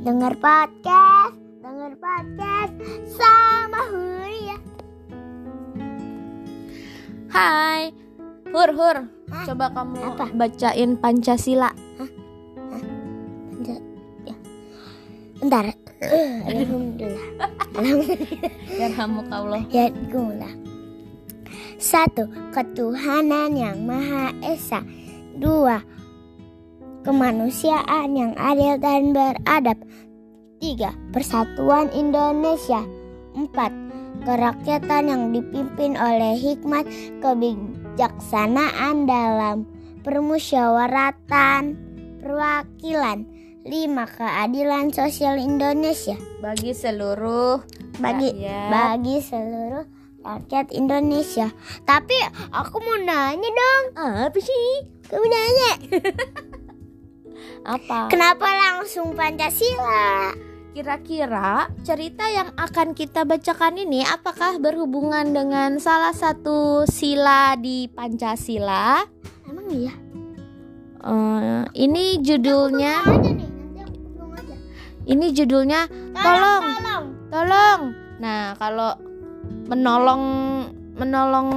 Dengar podcast, dengar podcast sama Huri ya. Hai, Hur Hur, Hah? coba kamu Apa? bacain Pancasila. Bentar. Ya. Bentar. Alhamdulillah. Alhamdulillah. Ya, gula. Satu, ketuhanan yang maha esa. Dua, kemanusiaan yang adil dan beradab. Tiga, persatuan Indonesia. Empat, kerakyatan yang dipimpin oleh hikmat kebijaksanaan dalam permusyawaratan perwakilan. Lima, keadilan sosial Indonesia Bagi seluruh bagi rakyat. bagi seluruh rakyat Indonesia. Tapi aku mau nanya dong. apa sih? Kamu nanya. Apa? Kenapa langsung Pancasila? Kira-kira cerita yang akan kita bacakan ini apakah berhubungan dengan salah satu sila di Pancasila? Emang iya? Eh, ini judulnya, Aja nih, nanti aku pegang aja. ini judulnya Tolong. tolong. tolong. Nah, kalau menolong menolong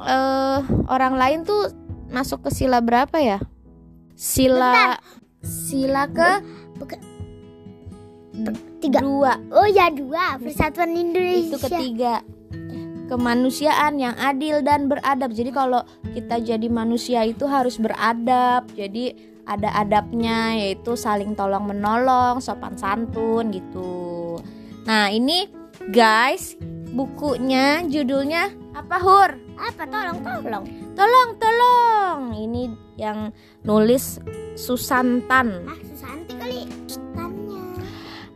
eh, orang lain tuh masuk ke sila berapa ya? Sila sila ke Tiga. dua Oh ya dua, Persatuan Indonesia. itu ketiga kemanusiaan yang adil dan beradab. Jadi kalau kita jadi manusia itu harus beradab. Jadi ada adabnya yaitu saling tolong menolong, sopan santun gitu. Nah, ini guys, bukunya judulnya apa Hur? Apa tolong tolong? Tolong, tolong. Ini yang nulis Susantan. Ah, Susanti kali.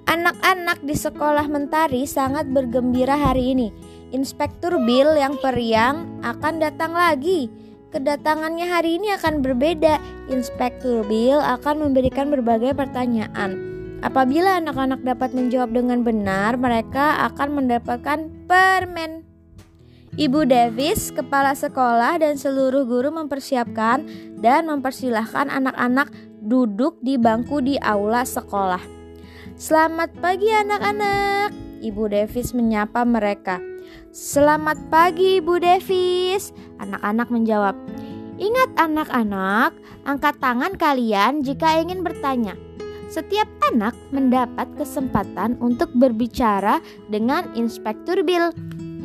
Anak-anak di sekolah Mentari sangat bergembira hari ini. Inspektur Bill yang periang akan datang lagi. Kedatangannya hari ini akan berbeda. Inspektur Bill akan memberikan berbagai pertanyaan. Apabila anak-anak dapat menjawab dengan benar, mereka akan mendapatkan permen. Ibu Davis, kepala sekolah dan seluruh guru mempersiapkan dan mempersilahkan anak-anak duduk di bangku di aula sekolah. Selamat pagi anak-anak. Ibu Davis menyapa mereka. Selamat pagi Ibu Davis. Anak-anak menjawab. Ingat anak-anak, angkat tangan kalian jika ingin bertanya. Setiap anak mendapat kesempatan untuk berbicara dengan Inspektur Bill.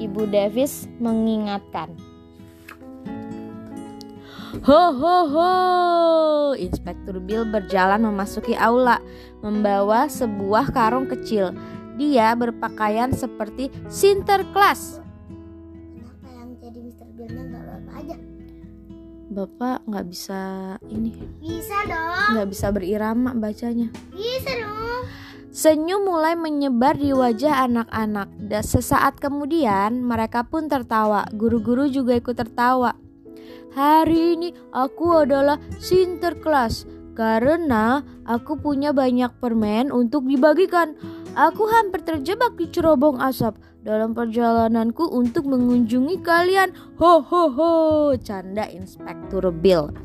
Ibu Davis mengingatkan. Ho ho ho. Inspektur Bill berjalan memasuki aula membawa sebuah karung kecil. Dia berpakaian seperti Sinterklas. Bapak nggak bisa ini, Bisa dong. nggak bisa berirama bacanya. Bisa dong. Senyum mulai menyebar di wajah anak-anak. Dan sesaat kemudian mereka pun tertawa. Guru-guru juga ikut tertawa. Hari ini aku adalah Sinterklas karena aku punya banyak permen untuk dibagikan. Aku hampir terjebak di cerobong asap dalam perjalananku untuk mengunjungi kalian. Ho ho ho, canda Inspektur Bill.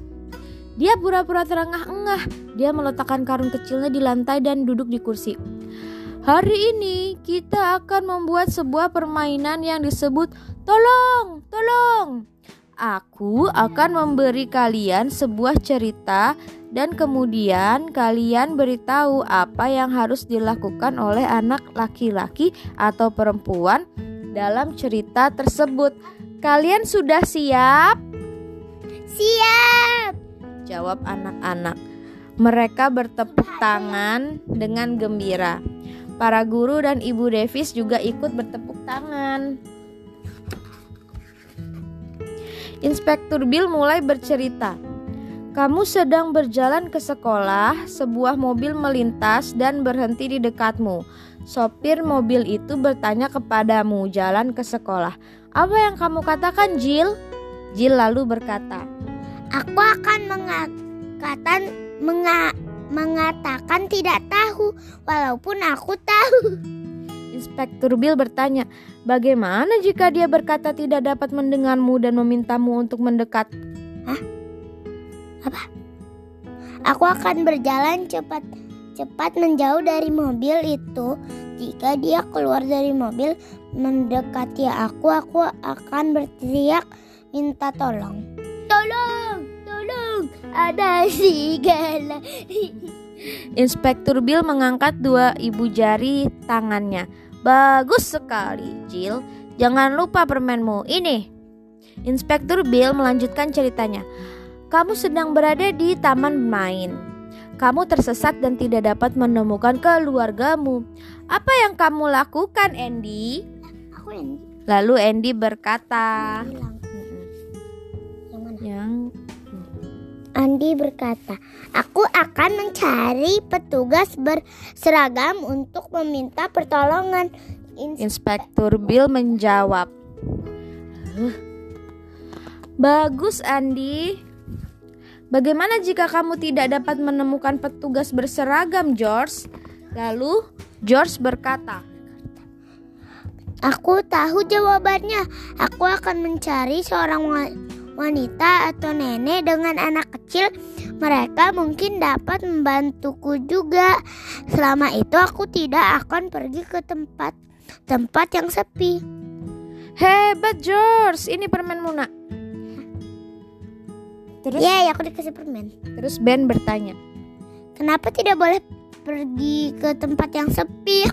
Dia pura-pura terengah-engah. Dia meletakkan karung kecilnya di lantai dan duduk di kursi. Hari ini kita akan membuat sebuah permainan yang disebut tolong, tolong. Aku akan memberi kalian sebuah cerita dan kemudian kalian beritahu apa yang harus dilakukan oleh anak laki-laki atau perempuan dalam cerita tersebut. Kalian sudah siap? Siap. Jawab anak-anak. Mereka bertepuk tangan dengan gembira. Para guru dan Ibu Davis juga ikut bertepuk tangan. Inspektur Bill mulai bercerita. Kamu sedang berjalan ke sekolah, sebuah mobil melintas dan berhenti di dekatmu. Sopir mobil itu bertanya kepadamu jalan ke sekolah. Apa yang kamu katakan, Jill? Jill lalu berkata, Aku akan mengatakan menga, mengatakan tidak tahu walaupun aku tahu. Inspektur Bill bertanya, bagaimana jika dia berkata tidak dapat mendengarmu dan memintamu untuk mendekat? Aku akan berjalan cepat cepat menjauh dari mobil itu. Jika dia keluar dari mobil mendekati aku, aku akan berteriak minta tolong. Tolong, tolong, ada serigala. Inspektur Bill mengangkat dua ibu jari tangannya. Bagus sekali, Jill. Jangan lupa permenmu. Ini. Inspektur Bill melanjutkan ceritanya. Kamu sedang berada di taman main. Kamu tersesat dan tidak dapat menemukan keluargamu. Apa yang kamu lakukan, Andy? Aku Andy. Lalu Andy berkata. Yang mana? "Yang Andi berkata, "Aku akan mencari petugas berseragam untuk meminta pertolongan." Ins- Inspektur Bill menjawab. "Huh. Bagus, Andi. Bagaimana jika kamu tidak dapat menemukan petugas berseragam, George? Lalu George berkata, Aku tahu jawabannya. Aku akan mencari seorang wa- wanita atau nenek dengan anak kecil. Mereka mungkin dapat membantuku juga. Selama itu aku tidak akan pergi ke tempat tempat yang sepi. "Hebat, George. Ini permenmu, Nak." Terus Yeay, aku dikasih permen. terus Ben bertanya, Kenapa tidak boleh pergi ke tempat yang sepi?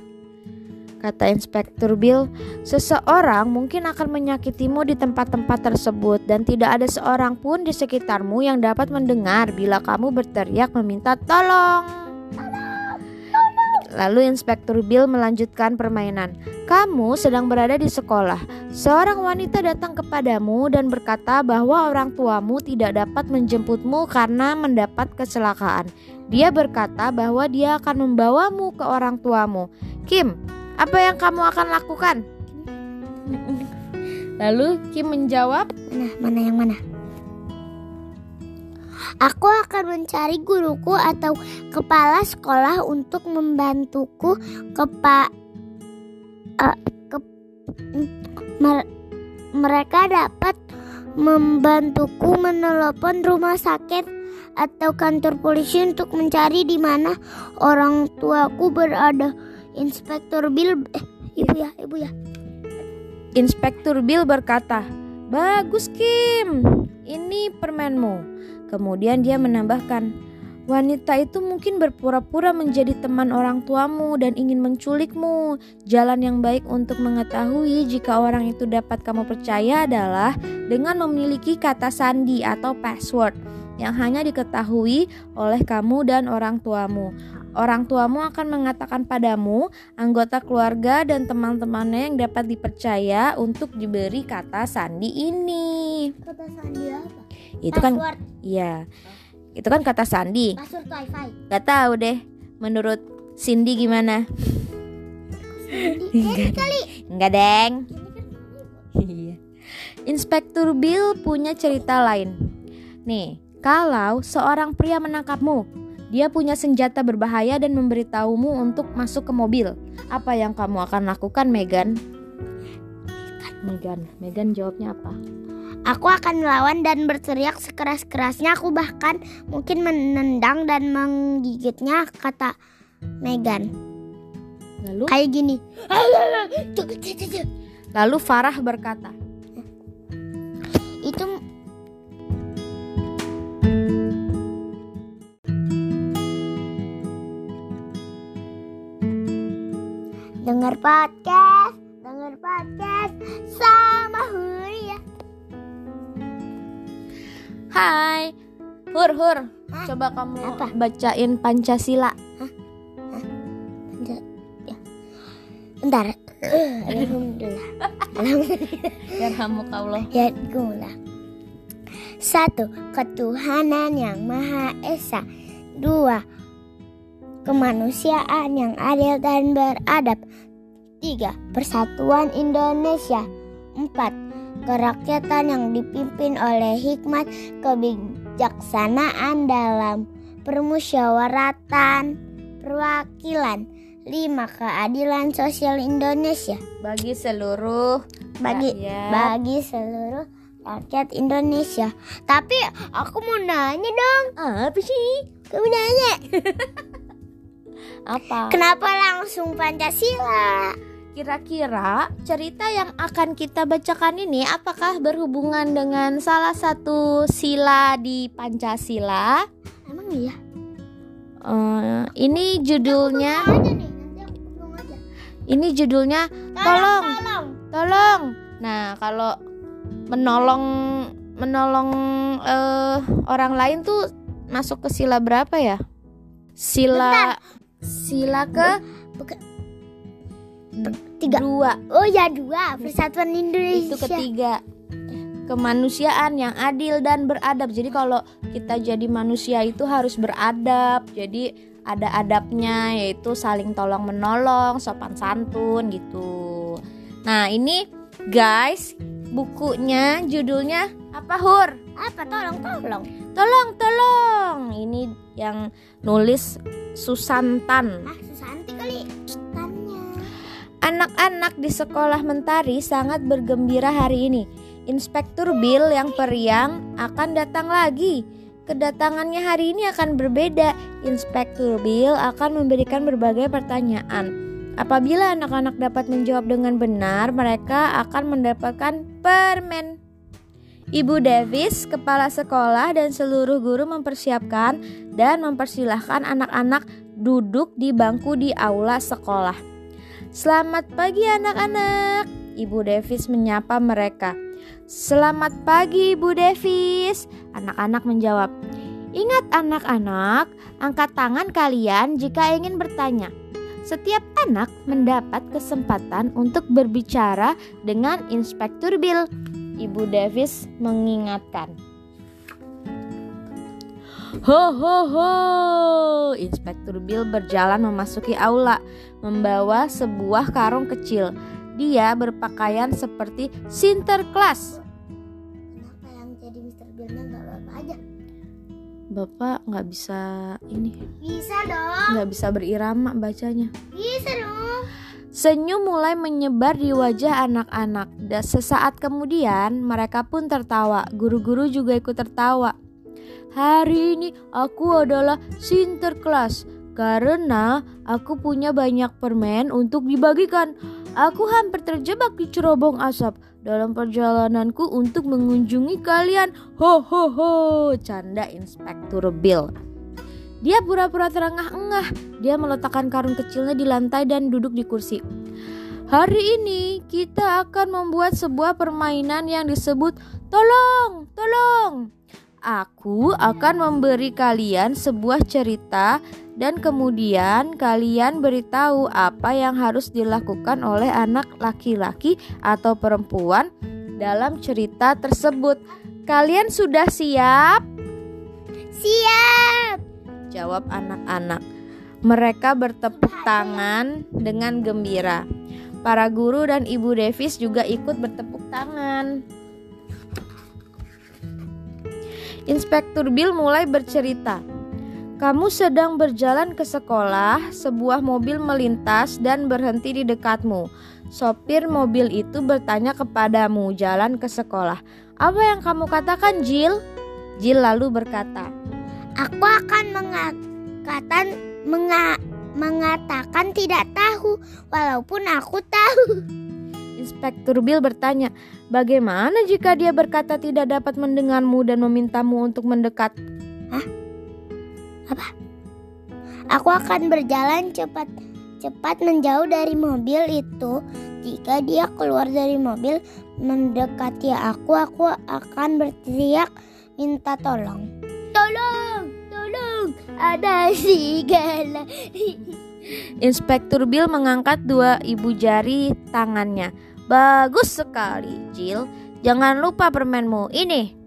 Kata Inspektur Bill, seseorang mungkin akan menyakitimu di tempat-tempat tersebut dan tidak ada seorang pun di sekitarmu yang dapat mendengar bila kamu berteriak meminta tolong. Lalu Inspektur Bill melanjutkan permainan. Kamu sedang berada di sekolah. Seorang wanita datang kepadamu dan berkata bahwa orang tuamu tidak dapat menjemputmu karena mendapat kecelakaan. Dia berkata bahwa dia akan membawamu ke orang tuamu. Kim, apa yang kamu akan lakukan? Lalu Kim menjawab, Mana, mana yang mana? Aku akan mencari guruku atau kepala sekolah untuk membantuku kepa eh, ke- mer- mereka dapat membantuku menelepon rumah sakit atau kantor polisi untuk mencari di mana orang tuaku berada. Inspektur Bill, eh, ibu ya, ibu ya. Inspektur Bill berkata, Bagus Kim, ini permenmu. Kemudian dia menambahkan, Wanita itu mungkin berpura-pura menjadi teman orang tuamu dan ingin menculikmu. Jalan yang baik untuk mengetahui jika orang itu dapat kamu percaya adalah dengan memiliki kata sandi atau password yang hanya diketahui oleh kamu dan orang tuamu. Orang tuamu akan mengatakan padamu, anggota keluarga dan teman-temannya yang dapat dipercaya untuk diberi kata sandi ini. Kata Sandi apa? Itu kan iya. Itu kan kata sandi. password wifi. Gak tahu deh. Menurut Cindy gimana? Sandi, kali. Enggak, Deng. Iya. Inspektur Bill punya cerita lain. Nih, kalau seorang pria menangkapmu, dia punya senjata berbahaya dan memberitahumu untuk masuk ke mobil. Apa yang kamu akan lakukan, Megan? Megan, Megan jawabnya apa? Aku akan melawan dan berteriak sekeras-kerasnya. Aku bahkan mungkin menendang dan menggigitnya, kata Megan. Lalu, Kayak gini. lalu Farah berkata, Itu Dengar podcast, dengar podcast sama Huri Hai, Hur Hur, Hah? coba kamu Apa? bacain Pancasila. Ya. Bentar. Alhamdulillah. Alhamdulillah. Yarhamukallah. Ya, gula. Satu, ketuhanan yang maha esa. Dua, kemanusiaan yang adil dan beradab. Tiga, persatuan Indonesia. Empat, kerakyatan yang dipimpin oleh hikmat kebijaksanaan dalam permusyawaratan perwakilan. Lima, keadilan sosial Indonesia Bagi seluruh bagi rakyat. bagi seluruh rakyat Indonesia. Tapi aku mau nanya dong. apa sih? Kamu nanya. Apa? Kenapa langsung Pancasila? Kira-kira cerita yang akan kita bacakan ini apakah berhubungan dengan salah satu sila di Pancasila? Emang iya? Uh, ini judulnya. Aja nih, aja. Ini judulnya Tolong, Tolong. tolong. Nah, kalau menolong menolong eh, orang lain tuh masuk ke sila berapa ya? Sila sila ke Tiga. dua Oh ya dua, Persatuan Indonesia. itu ketiga kemanusiaan yang adil dan beradab. Jadi kalau kita jadi manusia itu harus beradab. Jadi ada adabnya yaitu saling tolong menolong, sopan santun gitu. Nah, ini guys, bukunya judulnya apa Hur? Apa? Tolong, tolong. Tolong, tolong. Ini yang nulis Susantan. Ah, Susanti kali. Anak-anak di sekolah Mentari sangat bergembira hari ini. Inspektur Bill yang periang akan datang lagi. Kedatangannya hari ini akan berbeda. Inspektur Bill akan memberikan berbagai pertanyaan. Apabila anak-anak dapat menjawab dengan benar, mereka akan mendapatkan permen. Ibu Davis, kepala sekolah dan seluruh guru mempersiapkan dan mempersilahkan anak-anak duduk di bangku di aula sekolah. Selamat pagi anak-anak. Ibu Davis menyapa mereka. Selamat pagi Ibu Davis. Anak-anak menjawab. Ingat anak-anak, angkat tangan kalian jika ingin bertanya. Setiap anak mendapat kesempatan untuk berbicara dengan Inspektur Bill. Ibu Davis mengingatkan. Ho ho ho. Inspektur Bill berjalan memasuki aula membawa sebuah karung kecil. Dia berpakaian seperti Sinterklas. Kenapa yang jadi Mr. Billnya nggak bapak aja? Bapak nggak bisa ini, Bisa dong. nggak bisa berirama bacanya. Bisa dong. Senyum mulai menyebar di wajah anak-anak. Dan sesaat kemudian mereka pun tertawa. Guru-guru juga ikut tertawa. Hari ini aku adalah Sinterklas karena aku punya banyak permen untuk dibagikan. Aku hampir terjebak di cerobong asap dalam perjalananku untuk mengunjungi kalian. Ho ho ho, canda Inspektur Bill. Dia pura-pura terengah-engah. Dia meletakkan karung kecilnya di lantai dan duduk di kursi. Hari ini kita akan membuat sebuah permainan yang disebut tolong, tolong. Aku akan memberi kalian sebuah cerita dan kemudian kalian beritahu apa yang harus dilakukan oleh anak laki-laki atau perempuan dalam cerita tersebut. Kalian sudah siap? Siap. Jawab anak-anak. Mereka bertepuk tangan dengan gembira. Para guru dan Ibu Davis juga ikut bertepuk tangan. Inspektur Bill mulai bercerita. Kamu sedang berjalan ke sekolah, sebuah mobil melintas dan berhenti di dekatmu. Sopir mobil itu bertanya kepadamu jalan ke sekolah. Apa yang kamu katakan, Jill? Jill lalu berkata, Aku akan mengatakan menga, mengatakan tidak tahu walaupun aku tahu. Inspektur Bill bertanya, bagaimana jika dia berkata tidak dapat mendengarmu dan memintamu untuk mendekat? Aku akan berjalan cepat cepat menjauh dari mobil itu. Jika dia keluar dari mobil mendekati aku, aku akan berteriak minta tolong. Tolong, tolong, ada serigala. Inspektur Bill mengangkat dua ibu jari tangannya. Bagus sekali, Jill. Jangan lupa permenmu. Ini.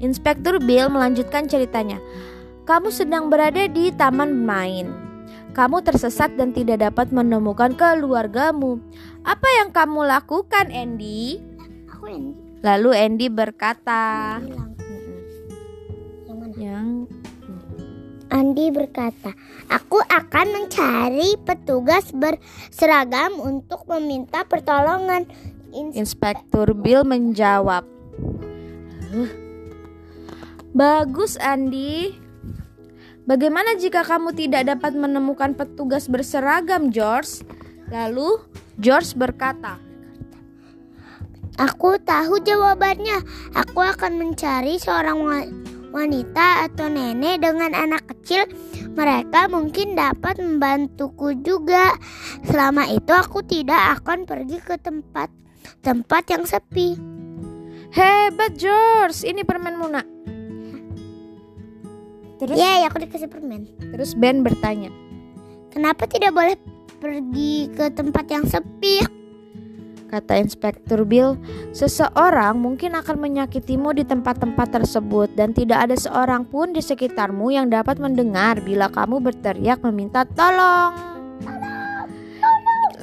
Inspektur Bill melanjutkan ceritanya. Kamu sedang berada di taman bermain. Kamu tersesat dan tidak dapat menemukan keluargamu. Apa yang kamu lakukan, Andy? Aku yang Lalu Andy berkata. Yang mana? "Yang Andi berkata, "Aku akan mencari petugas berseragam untuk meminta pertolongan." Ins- Inspektur Bill menjawab. "Huh? Bagus Andi. Bagaimana jika kamu tidak dapat menemukan petugas berseragam, George? Lalu George berkata, Aku tahu jawabannya. Aku akan mencari seorang wanita atau nenek dengan anak kecil. Mereka mungkin dapat membantuku juga. Selama itu aku tidak akan pergi ke tempat tempat yang sepi. Hebat George, ini permen Muna. Terus? Ya, yeah, aku dikasih permen. Terus Ben bertanya, kenapa tidak boleh pergi ke tempat yang sepi? Kata Inspektur Bill, seseorang mungkin akan menyakitimu di tempat-tempat tersebut dan tidak ada seorang pun di sekitarmu yang dapat mendengar bila kamu berteriak meminta tolong.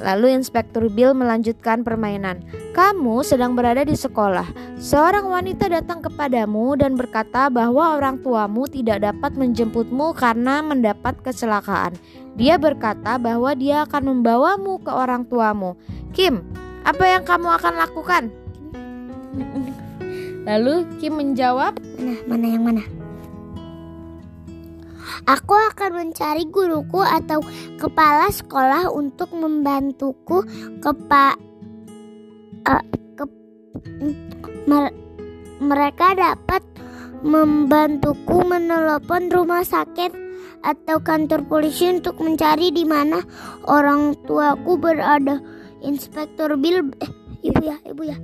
Lalu Inspektur Bill melanjutkan permainan. Kamu sedang berada di sekolah. Seorang wanita datang kepadamu dan berkata bahwa orang tuamu tidak dapat menjemputmu karena mendapat kecelakaan. Dia berkata bahwa dia akan membawamu ke orang tuamu. Kim, apa yang kamu akan lakukan? Lalu Kim menjawab, "Mana? Mana yang mana?" Aku akan mencari guruku atau kepala sekolah untuk membantuku kepa uh, ke mer mereka dapat membantuku menelepon rumah sakit atau kantor polisi untuk mencari di mana orang tuaku berada. Inspektur Bill eh, ibu ya, ibu ya.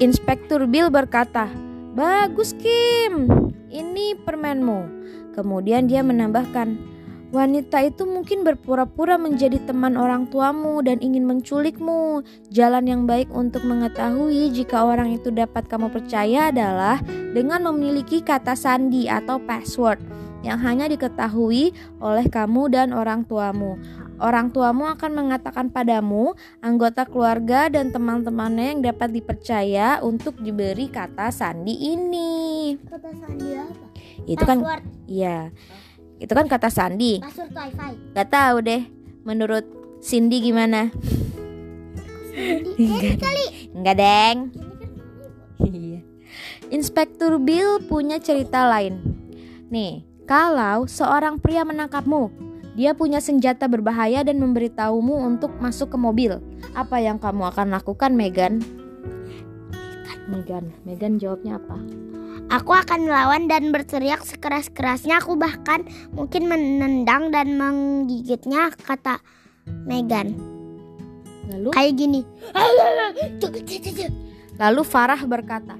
Inspektur Bill berkata, "Bagus, Kim. Ini permenmu." Kemudian dia menambahkan, Wanita itu mungkin berpura-pura menjadi teman orang tuamu dan ingin menculikmu. Jalan yang baik untuk mengetahui jika orang itu dapat kamu percaya adalah dengan memiliki kata sandi atau password yang hanya diketahui oleh kamu dan orang tuamu. Orang tuamu akan mengatakan padamu, anggota keluarga dan teman-temannya yang dapat dipercaya untuk diberi kata sandi ini. Kata sandi apa? Itu kan iya. Itu kan kata sandi. Password wifi. Gak tahu deh. Menurut Cindy gimana? Enggak kali. Enggak, Deng. Iya. Inspektur Bill punya cerita lain. Nih, kalau seorang pria menangkapmu, dia punya senjata berbahaya dan memberitahumu untuk masuk ke mobil. Apa yang kamu akan lakukan, Megan? Megan, Megan jawabnya apa? Aku akan melawan dan berteriak sekeras-kerasnya. Aku bahkan mungkin menendang dan menggigitnya, kata Megan. Lalu? Kayak gini. Lalu Farah berkata,